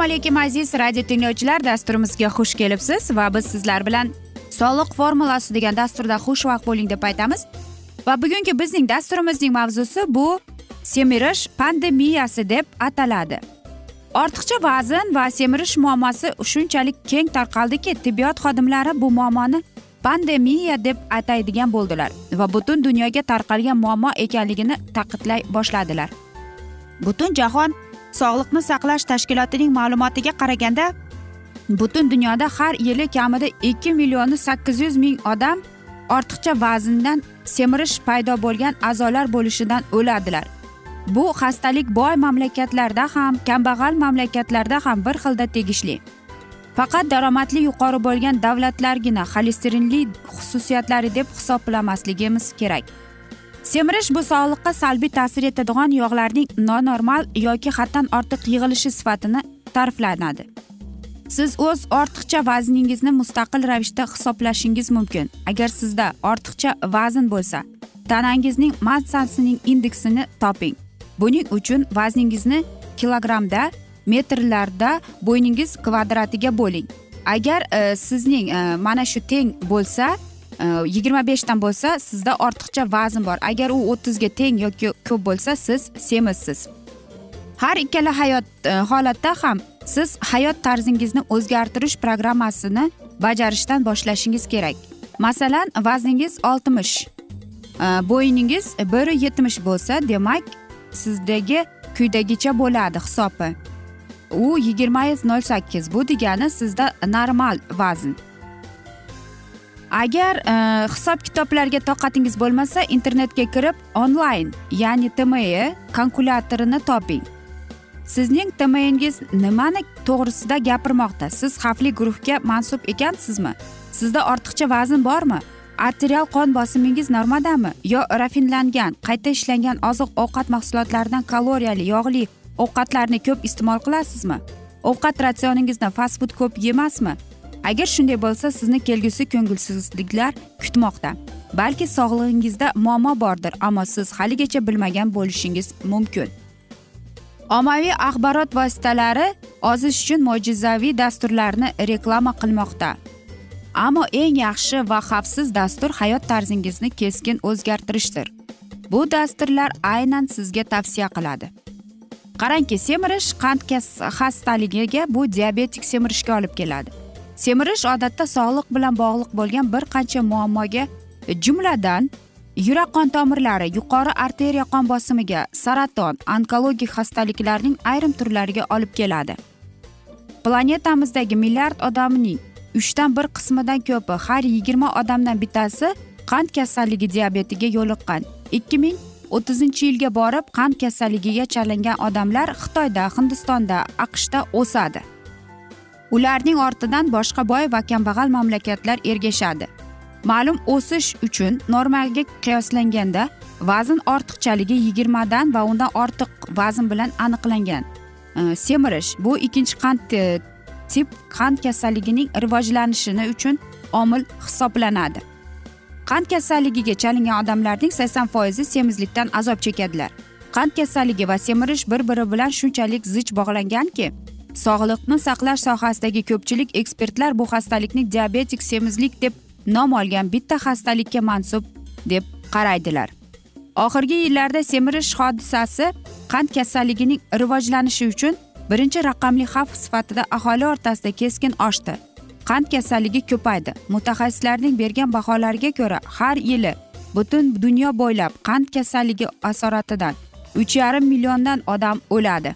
assalomu alaykum aziz radio tinglovchilar. Dasturimizga xush kelibsiz va biz sizlar bilan soliq formulasi degan dasturda xushvaqt bo'ling deb aytamiz. Va bugungi bizning dasturimizning mavzusi bu semirish pandemiyasi deb ataladi. Ortiqcha vazn va semirish muammosi shunchalik keng tarqaldiki tibbiyot xodimlari bu muammoni pandemiya deb ataydigan bo'ldilar va butun dunyoga tarqalgan muammo ekanligini ta'kidlay boshladilar. Butun jahon sog'liqni saqlash tashkilotining ma'lumotiga qaraganda butun dunyoda har yili kamida ikki million sakkiz yuz ming odam ortiqcha vazndan semirish paydo bo'lgan a'zolar bo'lishidan o'ladilar bu xastalik boy mamlakatlarda ham kambag'al mamlakatlarda ham bir xilda tegishli. Faqat daromadli yuqori bo'lgan davlatlargina xolesterinli xususiyatlari deb hisoblamasligimiz kerak. Semirish bu sog'liqqa salbiy ta'sir etadigan yog'larning nonormal yoki haddan ortiq yig'ilishi sifatini ta'riflanadi. Siz o'z ortiqcha vazningizni mustaqil ravishda hisoblashingiz mumkin. Agar sizda ortiqcha vazn bo'lsa tanangizning massasining indeksini toping. Buning uchun vazningizni kilogrammda metrlarda bo'yningiz kvadratiga bo'ling. Agar e, sizning e, mana shu teng bo'lsa e, yigirma beshdan bo'lsa sizda ortiqcha vazn bor. Agar u o'ttizga teng yoki ko'p bo'lsa siz semizsiz. Har ikkala hayot e, holatda ham siz hayot tarzingizni o'zgartirish programmasini bajarishdan boshlashingiz kerak. Masalan vazningiz oltmish e, bo'yiningiz bir yetmish bo'lsa demak sizdagi quyidagicha bo'ladi hisobi. U yigirma nol sakkiz. Bu degani sizda normal vazn. Agar e, hisob kitoblarga toqatingiz bo'lmasa internetga kirib onlayn ya'ni tme kalkulyatorini toping. Sizning tmingiz nimani to'g'risida gapirmoqda? Siz xavfli guruhga mansub ekansizmi? Sizda ortiqcha vazn bormi? Arterial qon bosimingiz normadami? Yo rafinlangan qayta ishlangan oziq ovqat mahsulotlaridan kaloriyali yog'li ovqatlarni ko'p iste'mol qilasizmi? Ovqat ratsioningizda fast food ko'p yemasmi? Agar shunday bo'lsa sizni kelgusi ko'ngilsizliklar kutmoqda. Balki sog'lig'ingizda muammo bordir ammo siz haligacha bilmagan bo'lishingiz mumkin. Ommaviy axborot vositalari ozish uchun mo'jizaviy dasturlarni reklama qilmoqda. Ammo eng yaxshi va xavfsiz dastur hayot tarzingizni keskin o'zgartirishdir. Bu dasturlar aynan sizga tavsiya qiladi. Qarangki semirish qand xastaligiga bu diabetik semirishga olib keladi. Semirish odatda sog'liq bilan bog'liq bo'lgan bir qancha muammoga jumladan yurak qon tomirlari yuqori arteriya qon bosimiga saraton onkologik xastaliklarning ayrim turlariga olib keladi. Planetamizdagi milliard odamning uchdan bir qismidan ko'pi har yigirma odamdan bittasi qand kasalligi diabetiga yo'liqqan. Ikki ming o'ttizinchi yilga borib qand kasalligiga chalingan odamlar xitoyda hindistonda aqshda o'sadi. Ularning ortidan boshqa boy va kambag'al mamlakatlar ergashadi. Ma'lum o'sish uchun normalga qiyoslanganda vazn ortiqchaligi yigirmadan va undan ortiq vazn bilan aniqlangan. Semirish bu ikkinchi qand tip qand kasalligining rivojlanishini uchun omil hisoblanadi. Qand kasalligiga chalingan odamlarning sakson foizi semizlikdan azob chekadilar. Qand kasalligi va semirish bir biri bilan shunchalik zich bog'langanki sog'liqni saqlash sohasidagi ko'pchilik ekspertlar bu xastalikni diabetik semizlik deb nom olgan bitta xastalikka mansub deb qaraydilar. Oxirgi yillarda semirish hodisasi qand kasalligining rivojlanishi uchun birinchi raqamli xavf sifatida aholi o'rtasida keskin oshdi. Qand kasalligi ko'paydi. Mutaxassislarning bergan baholariga ko'ra har yili butun dunyo bo'ylab qand kasalligi asoratidan uch yarim milliondan odam o'ladi.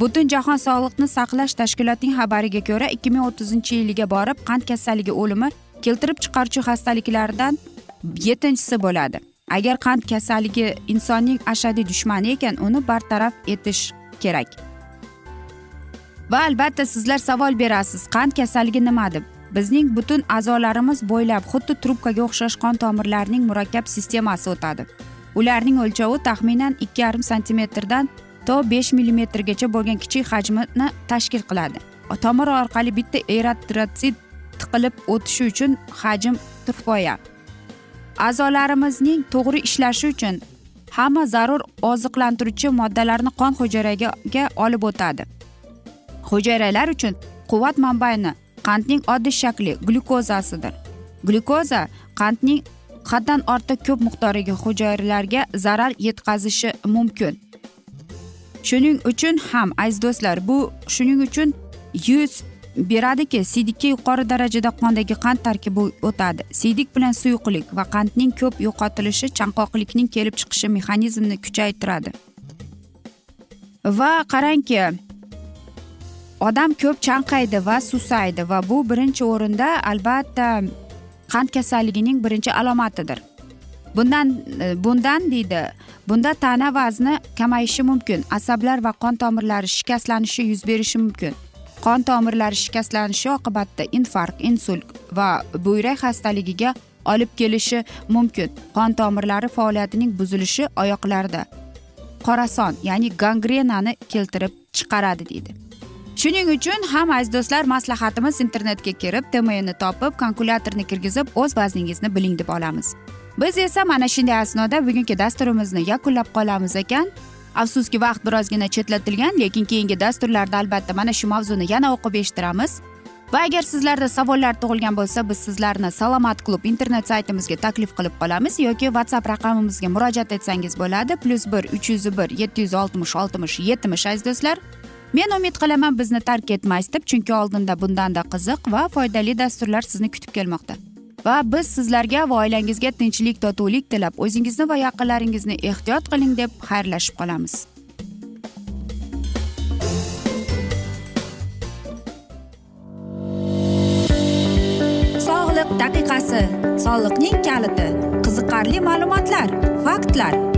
Butun jahon sog'liqni saqlash tashkilotining xabariga ko'ra ikki ming o'ttizinchi yilga borib qand kasalligi o'limi keltirib chiqaruvchi xastaliklardan yettinchisi bo'ladi. Agar qand kasalligi insonning ashaddiy dushmani ekan uni bartaraf etish kerak. Va albatta sizlar savol berasiz. Qand kasalligi nima deb? Bizning butun a'zolarimiz bo'ylab xuddi trubkaga o'xshash qon tomirlarining murakkab sistemasi o'tadi. Ularning o'lchovi taxminan ikki yarim santimetrdan to besh millimetrgacha bo'lgan kichik hajmni tashkil qiladi. Tomir orqali bitta eritrotsit tiqilib o'tishi uchun hajm kifoya a'zolarimizning to'g'ri ishlashi uchun hamma zarur oziqlantiruvchi moddalarni qon hujayraga olib o'tadi. Hujayralar uchun quvvat manbaini qandning oddiy shakli glyukozasidir glyukoza qandning haddan ortiq ko'p miqdoriga hujayralarga zarar yetkazishi mumkin. Shuning uchun ham aziz do'stlar bu shuning uchun yuz beradiki siydikka yuqori darajada qondagi qand tarkibi o'tadi. Siydik bilan suyuqlik va qandning ko'p yo'qotilishi chanqoqlikning kelib chiqishi mexanizmini kuchaytiradi. Va qarangki odam ko'p chanqaydi va susaydi va bu birinchi o'rinda albatta qand kasalligining birinchi alomatidir. Bundan e, bundan deydi bunda tana vazni kamayishi mumkin asablar va qon tomirlari shikastlanishi yuz berishi mumkin. Qon tomirlari shikastlanishi oqibatida infarkt insult va buyrak xastaligiga olib kelishi mumkin. Qon tomirlari faoliyatining buzilishi oyoqlarda qorason ya'ni gangrenani keltirib chiqaradi deydi. Shuning uchun ham aziz do'stlar maslahatimiz internetga kirib tmni topib kalkulyatorni kirgizib o'z vazningizni biling deb olamiz. Biz esa mana shunday asnoda bugungi dasturimizni yakunlab qolamiz ekan. Afsuski vaqt birozgina chetlatilgan lekin keyingi dasturlarda albatta mana shu mavzuni yana o'qib eshittiramiz. Va agar sizlarda savollar tug'ilgan bo'lsa biz sizlarni salomat klub internet saytimizga taklif qilib qolamiz yoki whatsapp raqamimizga murojaat etsangiz bo'ladi. Plyus bir uch yuz bir yetti yuz oltmish oltmish yetmish aziz do'stlar. Men umid qilaman bizni tark etmaysiz deb chunki oldinda bundanda qiziq va foydali dasturlar sizni kutib kelmoqda. Va biz sizlarga va oilangizga tinchlik totuvlik tilab o'zingizni va yaqinlaringizni ehtiyot qiling deb xayrlashib qolamiz. Sog'liq daqiqasi. Soliqning kaliti. Qiziqarli ma'lumotlar faktlar.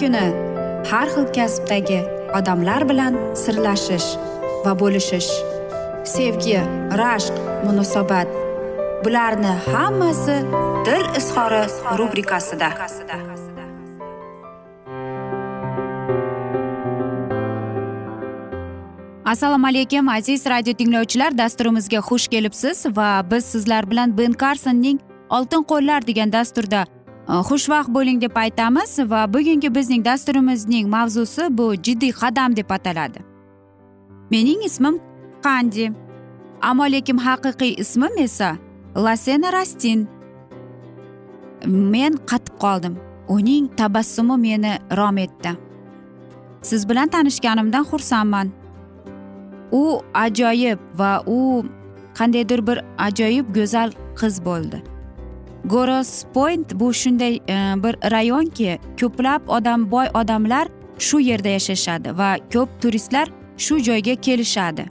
Kuni har xil kasbdagi odamlar bilan sirlashish va bo'lishish sevgi rashq munosabat bularni hammasi dil izhori rubrikasida. Assalomu alaykum aziz radio tinglovchilar dasturimizga xush kelibsiz va biz sizlar bilan ben karsonning oltin qo'llar degan dasturda Э, xushvaqt bo'ling deb aytamiz va bugungi bizning dasturimizning mavzusi bu jiddiy qadam deb ataladi. Mening ismim qandi. Ammo lekin haqiqiy ismim esa lasena rastin. Men qatib qoldim. Uning tabassumi meni rom etdi. Siz bilan tanishganimdan xursandman. U ajoyib va u qandaydir bir ajoyib go'zal qiz bo'ldi. Goros point bu shunday e, bir rayonki ko'plab odam boy odamlar shu yerda yashashadi va ko'p turistlar shu joyga kelishadi.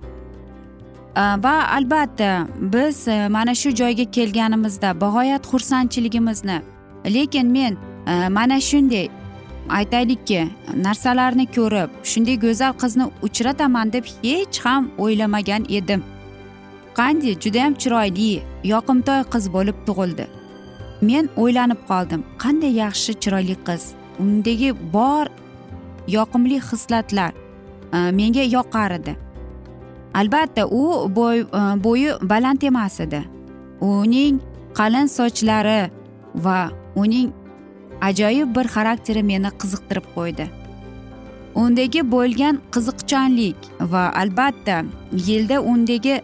E, va albatta biz e, mana shu joyga kelganimizda bag'oyat xursandchiligimizni lekin men e, mana shunday aytaylikki narsalarni ko'rib shunday go'zal qizni uchrataman deb hech ham o'ylamagan edim. Qanday judayam chiroyli yoqimtoy qiz bo'lib tug'ildi. Men o'ylanib qoldim. Qanday yaxshi chiroyli qiz. Undagi bor yoqimli xislatlar e, menga yoqar edi. Albatta u bo'y e, bo'yi baland emas edi. Uning qalin sochlari va uning ajoyib bir xarakteri meni qiziqtirib qo'ydi. Undagi bo'lgan qiziqchanlik va albatta yilda undagi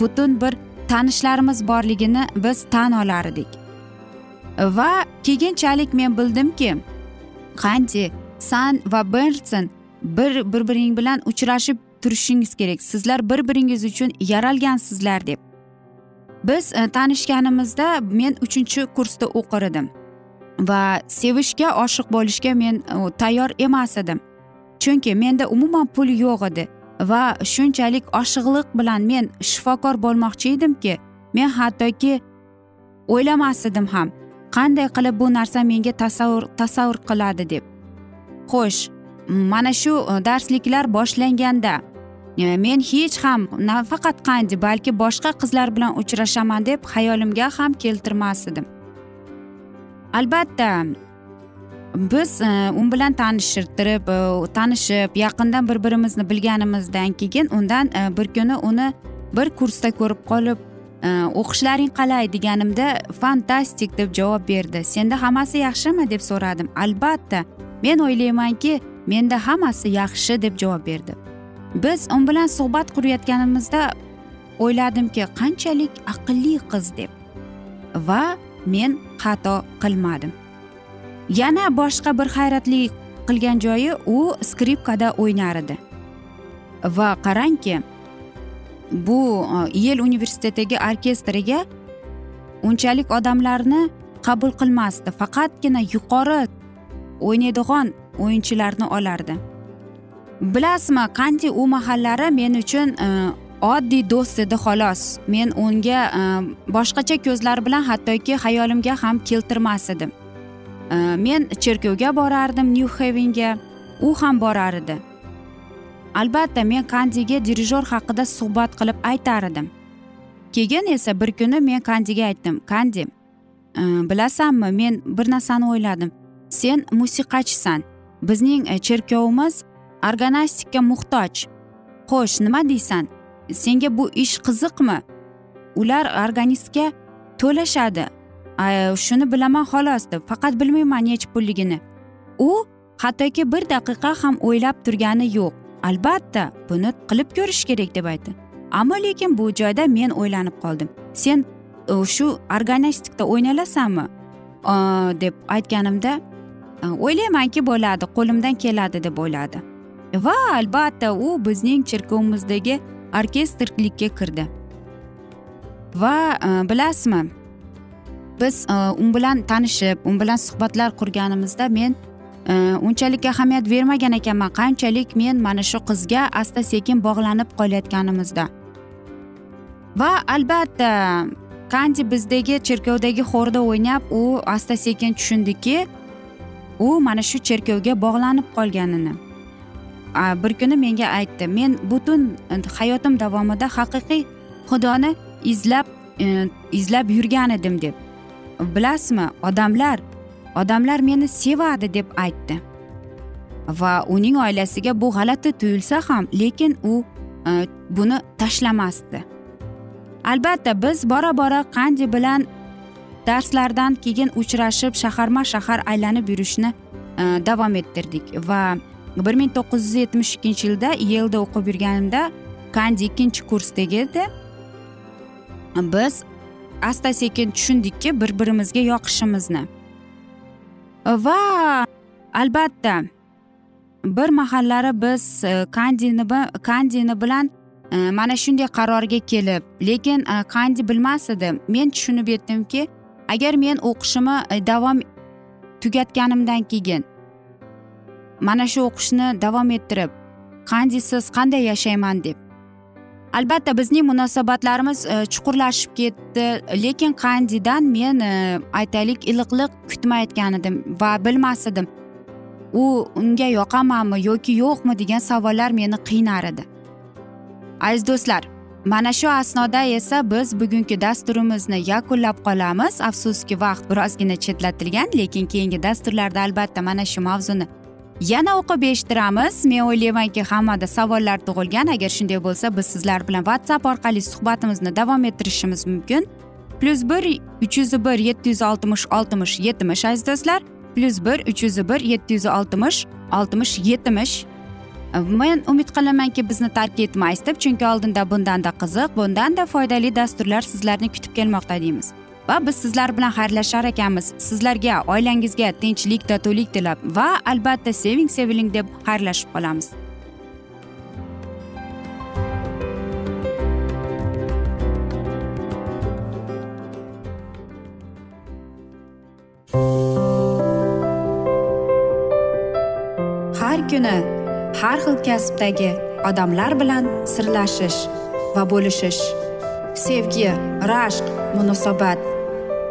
butun bir tanishlarimiz borligini biz tan olar edik va keyinchalik men bildimki qandi san va bernson bir bir biring bilan uchrashib turishingiz kerak. Sizlar bir biringiz uchun yaralgansizlar deb. Biz e, tanishganimizda men uchinchi kursda o'qir edim va sevishga oshiq bo'lishga men e, tayyor emas edim. Chunki menda umuman pul yo'q edi va shunchalik oshiqliq bilan men shifokor bo'lmoqchi edimki men hattoki o'ylamas edim ham. Qanday qilib bu narsa menga tasavvur tasavvur qiladi deb. Xo'sh mana shu e, darsliklar boshlanganda e, men hech ham nafaqat qandi balki boshqa qizlar bilan uchrashaman deb xayolimga ham keltirmas edim albatta biz e, u bilan tanishtirib tanishib yaqindan bir birimizni bilganimizdan keyin undan bir kuni uni bir kursda ko'rib qolib Э, o'qishlaring qalay? deganimda fantastik deb javob berdi. Senda hammasi yaxshimi? deb so'radim. Albatta men o'ylaymanki menda hammasi yaxshi deb javob berdi. Biz u bilan suhbat qurayotganimizda o'yladimki qanchalik aqlli qiz deb. Va men xato qilmadim. Yana boshqa bir hayratli qilgan joyi u skripkada o'ynar edi. Va qarangki bu e, yel universitetidagi orkestriga unchalik odamlarni qabul qilmasdi. Faqatgina yuqori o'ynaydigan o'yinchilarni olardi. Bilasizmi qanday u mahallari men uchun e, oddiy do'st edi xolos. Men unga e, boshqacha ko'zlar bilan hattoki xayolimga ham keltirmas edim. Men cherkovga borardim nyu hevenga u ham borar edi. Albatta men kandiga dirijor haqida suhbat qilib aytar edim. Keyin esa bir kuni men kandiga aytdim kandi e, bilasanmi men bir narsani o'yladim. Sen musiqachisan. Bizning e, cherkovimiz organastikka muhtoj. Xo'sh nima deysan? Senga bu ish qiziqmi? Ular organistga to'lashadi. Shuni bilaman xolos deb faqat bilmayman nechi pulligini. U hattoki bir daqiqa ham o'ylab turgani yo'q. Albatta buni qilib ko'rish kerak deb aytdi. Ammo lekin bu joyda men o'ylanib qoldim. Sen shu organastikda o'ynalasanmi deb aytganimda o'ylaymanki bo'ladi qo'limdan keladi deb o'yladi. Va albatta u bizning cherkovimizdagi orkestrlikka kirdi. Va bilasizmi biz u bilan tanishib u bilan suhbatlar qurganimizda men Э, unchalik ahamiyat bermagan ekanman. Qanchalik men mana shu qizga asta sekin bog'lanib qolayotganimizda. Va albatta kandi bizdagi cherkovdagi xorda o'ynab u asta sekin tushundiki u mana shu cherkovga bog'lanib qolganini bir kuni menga aytdi. Men butun e, hayotim davomida haqiqiy xudoni izlab e, izlab yurgan edim deb. Bilasizmi odamlar odamlar meni sevadi deb aytdi. Va uning oilasiga bu g'alati tuyulsa ham lekin u e, buni tashlamasdi. Albatta biz bora bora qandi bilan darslardan keyin uchrashib shaharma shahar aylanib yurishni e, davom ettirdik. Va bir ming to'qqiz yuz yetmish ikkinchi yilda yelda o'qib yurganimda kandi ikkinchi kursdagi edi. Biz asta sekin tushundikki bir birimizga yoqishimizni. Va albatta. Bir mahallari biz e, kandini kandini bilan e, mana shunday qarorga kelib lekin e, kandi bilmas edi. Men tushunib yetdimki agar men o'qishimni davom tugatganimdan keyin mana shu o'qishni davom ettirib qandisiz qanday yashayman deb. Albatta bizning munosabatlarimiz e, chuqurlashib ketdi. Lekin qandidan men e, aytaylik iliqlik kutmayotgan edim va bilmas edim u unga yoqamanmi yoki yo'qmi degan savollar meni qiynar edi. Aziz do'stlar mana shu asnoda esa biz bugungi dasturimizni yakunlab qolamiz. Afsuski vaqt birozgina chetlatilgan lekin keyingi dasturlarda albatta mana shu mavzuni yana o'qib eshittiramiz. Men o'ylaymanki hammada savollar tug'ilgan. Agar shunday bo'lsa biz sizlar bilan whatsapp orqali suhbatimizni davom ettirishimiz mumkin. Plyus bir uch yuz bir yetti yuz oltmish oltmish yetmish aziz do'stlar. Plyus bir uch yuz bir yetti yuz oltmish oltmish yetmish. Men umid qilamanki bizni tark etmaysiz deb chunki oldinda bundanda qiziq bundanda foydali dasturlar sizlarni kutib kelmoqda deymiz. Va biz sizlar bilan xayrlashar ekanmiz. Sizlarga oilangizga tinchlik totuvlik tilab va albatta seving seviling deb xayrlashib qolamiz. Har kuni har xil kasbdagi odamlar bilan sirlashish va bo'lishish. Sevgi rashq munosabat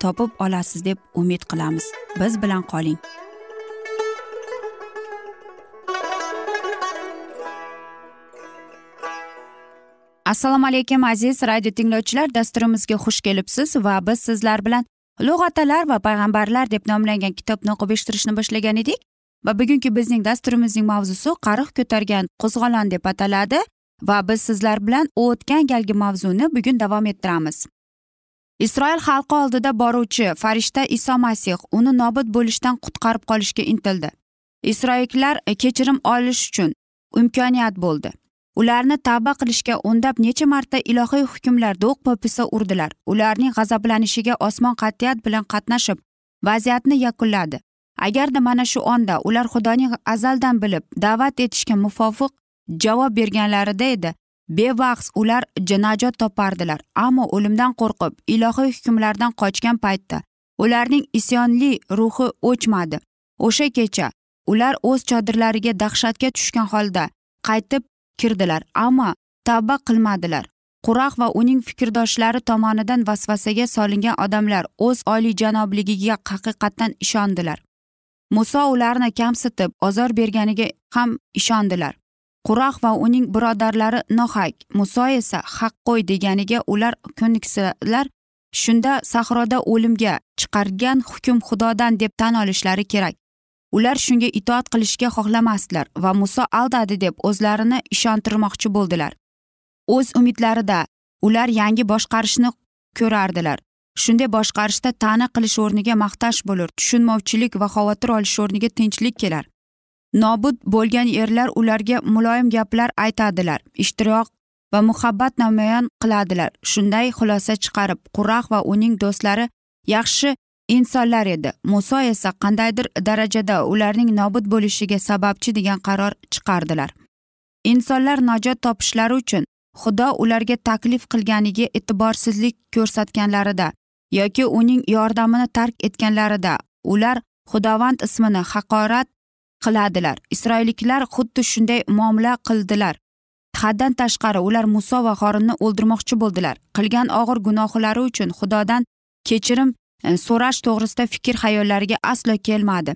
topib olasiz deb umid qilamiz. Biz bilan qoling. Assalomu alaykum aziz radio tinglovchilar. Dasturimizga xush kelibsiz va biz sizlar bilan ulug' otalar va payg'ambarlar deb nomlangan kitobni o'qib eshittirishni boshlagan edik. Va bugungi bizning dasturimizning mavzusi qariq ko'targan qo'zg'olon deb ataladi. Va biz sizlar bilan o'tgan galgi mavzuni bugun davom ettiramiz. Isroil xalqi oldida boruvchi farishta iso masih uni nobud bo'lishdan qutqarib qolishga intildi. Isroilliklar kechirim olish uchun imkoniyat bo'ldi. Ularni tavba qilishga undab necha marta ilohiy hukmlarda do'q popisa urdilar. Ularning g'azablanishiga osmon qat'iyat bilan qatnashib vaziyatni yakunladi. Agarda mana shu onda ular xudoning azaldan bilib da'vat etishga muvofiq javob berganlarida edi bevaqs ular najot topardilar ammo o'limdan qo'rqib ilohiy hukmlardan qochgan paytda ularning isyonli ruhi o'chmadi. O'sha kecha ular o'z chodirlariga dahshatga tushgan holda qaytib kirdilar ammo tavba qilmadilar. Quraq va uning fikrdoshlari tomonidan vasvasaga solingan odamlar o'z oliyjanobligiga haqiqatdan ishondilar. Muso ularni kamsitib ozor berganiga ham ishondilar. Qurah va uning birodarlari nohak muso esa haqqo'y deganiga ular ko'niksalar shunda sahroda o'limga chiqargan hukm xudodan deb tan olishlari kerak. Ular shunga itoat qilishga xohlamasdilar va muso aldadi deb o'zlarini ishontirmoqchi bo'ldilar. O'z umidlarida ular yangi boshqarishni ko'rardilar. Shunday boshqarishda ta'na qilish o'rniga maqtash bo'lur tushunmovchilik va xavotir olish o'rniga tinchlik kelar. Nobud bo'lgan erlar ularga muloyim gaplar aytadilar ishtiroq va muhabbat namoyon qiladilar. Shunday xulosa chiqarib qurah va uning do'stlari yaxshi insonlar edi. Muso esa qandaydir darajada ularning nobud bo'lishiga sababchi degan qaror chiqardilar. Insonlar najot topishlari uchun xudo ularga taklif qilganiga e'tiborsizlik ko'rsatganlarida yoki uning yordamini tark etganlarida ular xudovand ismini haqorat qiladilar. Isroilliklar xuddi shunday muomala qildilar. Haddan tashqari ular muso va xorinni o'ldirmoqchi bo'ldilar. Qilgan og'ir gunohlari uchun xudodan kechirim e, so'rash to'g'risida fikr xayollariga aslo kelmadi.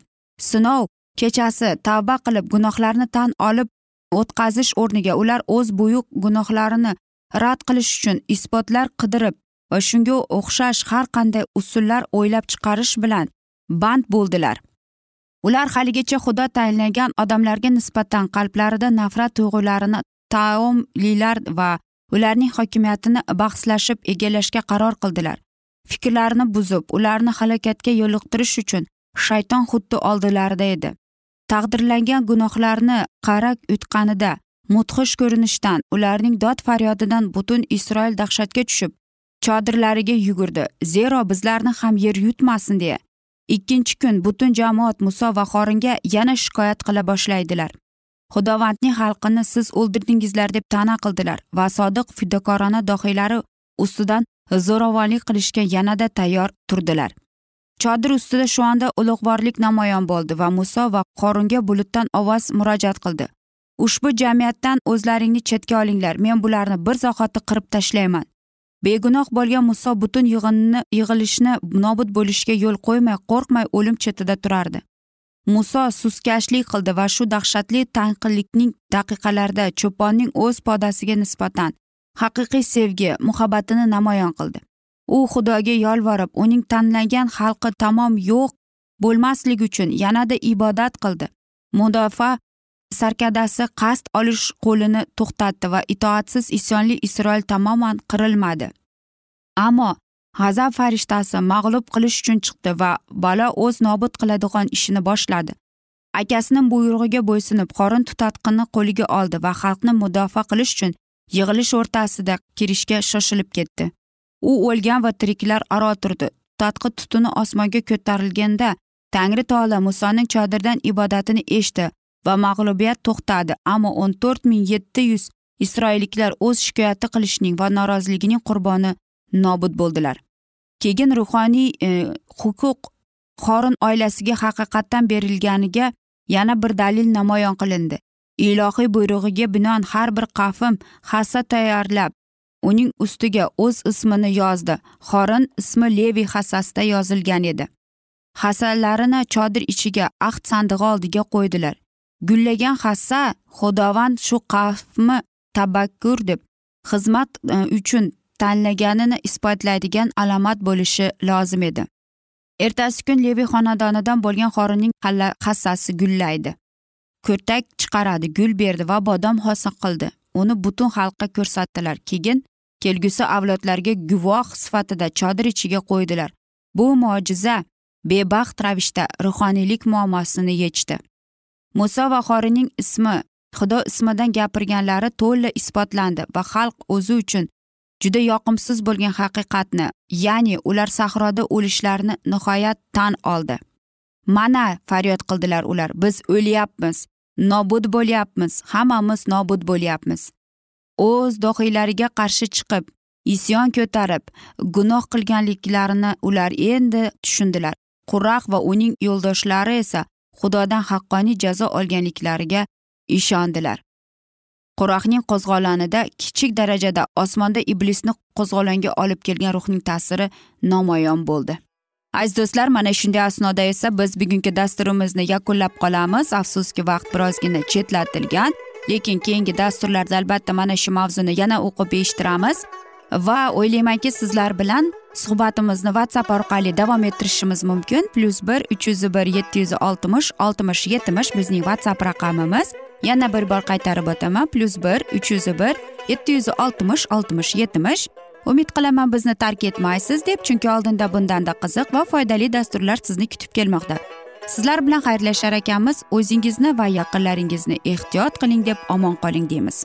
Sinov kechasi tavba qilib gunohlarni tan olib o'tkazish o'rniga ular o'z buyuk gunohlarini rad qilish uchun isbotlar qidirib va shunga o'xshash har qanday usullar o'ylab chiqarish bilan band bo'ldilar. Ular haligacha xudo tayinlagan odamlarga nisbatan qalblarida nafrat tuyg'ularini taomlilar va ularning hokimiyatini bahslashib egallashga qaror qildilar. Fikrlarini buzib ularni halokatga yo'liqtirish uchun shayton xuddi oldilarida edi. Taqdirlangan gunohlarni qara yutqanida mudhish ko'rinishdan ularning dod faryodidan butun isroil dahshatga tushib chodirlariga yugurdi. Zero bizlarni ham yer yutmasin deya ikkinchi kun butun jamoat muso va xoringa yana shikoyat qila boshlaydilar. Xudovandning xalqini siz o'ldirdingizlar deb ta'na qildilar va sodiq fidokorona dohiylari ustidan zo'ravonlik qilishga yanada tayyor turdilar. Chodir ustida shu onda ulug'vorlik namoyon bo'ldi va muso va qorunga bulutdan ovoz murojaat qildi. Ushbu jamiyatdan o'zlaringni chetga olinglar men bularni bir zahoti qirib tashlayman. Begunoh bo'lgan muso butun yig'inni yig'ilishni nobud bo'lishiga yo'l qo'ymay qo'rqmay o'lim chetida turardi. Muso suskashlik qildi va shu dahshatli tanqillikning daqiqalarida cho'ponning o'z podasiga nisbatan haqiqiy sevgi muhabbatini namoyon qildi. U xudoga yolvorib uning tanlagan xalqi tamom yo'q bo'lmasligi uchun yanada ibodat qildi. Mudofaa sarkadasi qasd olish qo'lini to'xtatdi va itoatsiz isyonli isroil tamoman qirilmadi. Ammo g'azab farishtasi mag'lub qilish uchun chiqdi va balo o'z nobud qiladigan ishini boshladi. Akasining buyrug'iga bo'ysunib qorin tutatqinni qo'liga oldi va xalqni mudofaa qilish uchun yig'ilish o'rtasida kirishga shoshilib ketdi. U o'lgan va tiriklar aro turdi. Tutatqi tutuni osmonga ko'tarilganda tangri taolo musoning chodirdan ibodatini eshitdi va mag'lubiyat to'xtadi. Ammo o'n to'rt ming yetti yuz isroilliklar o'z shikoyati qilishning va noroziligining qurboni nobud bo'ldilar. Keyin ruhoniy e, huquq qorin oilasiga haqiqatdan berilganiga yana bir dalil namoyon qilindi. Ilohiy buyrug'iga binoan har bir qavm hassa tayyorlab uning ustiga o'z ismini yozdi. Xorin ismi levi hassasida yozilgan edi. Hassalarini chodir ichiga ahd sandig'i oldiga qo'ydilar. Gullagan hassa xudovand shu qavmi tabakkur deb xizmat e, uchun tanlaganini isbotlaydigan alomat bo'lishi lozim edi. Ertasi kun levi xonadonidan bo'lgan xorinning hassasi gullaydi. Ko'tak chiqaradi gul berdi va bodom hosil qildi. Uni butun xalqqa ko'rsatdilar. Keyin kelgusi avlodlarga guvoh sifatida chodir ichiga qo'ydilar. Bu mo'jiza bebaxt ravishda ruhoniylik muammosini yechdi. Muso va xorining ismi xudo ismidan gapirganlari to'la isbotlandi va xalq o'zi uchun juda yoqimsiz bo'lgan haqiqatni ya'ni ular sahroda o'lishlarini nihoyat tan oldi. Mana faryod qildilar ular biz o'lyapmiz nobud bo'lyapmiz hammamiz nobud bo'lyapmiz. O'z dohiylariga qarshi chiqib isyon ko'tarib gunoh qilganliklarini ular endi tushundilar. Quraq va uning yo'ldoshlari esa xudodan haqqoniy jazo olganliklariga ishondilar. Quraqning qo'zg'olonida kichik darajada osmonda iblisni qo'zg'olonga olib kelgan ruhning ta'siri namoyon bo'ldi. Aziz do'stlar mana shunday asnoda esa biz bugungi dasturimizni yakunlab qolamiz. Afsuski vaqt birozgina chetlatilgan lekin keyingi dasturlarda albatta mana shu mavzuni yana o'qib eshittiramiz. Va o'ylaymanki sizlar bilan suhbatimizni whatsapp orqali davom ettirishimiz mumkin. Plyus bir uch yuz bir yetti yuz oltmish oltmish yetmish bizning whatsapp raqamimiz. Yana bir bor qaytarib o'taman. Plyus bir uch yuz bir yetti yuz oltmish oltmish yetmish. Umid qilaman bizni tark etmaysiz deb chunki oldinda bundanda qiziq va foydali dasturlar sizni kutib kelmoqda. Sizlar bilan xayrlashar ekanmiz. O'zingizni va yaqinlaringizni ehtiyot qiling deb omon qoling deymiz.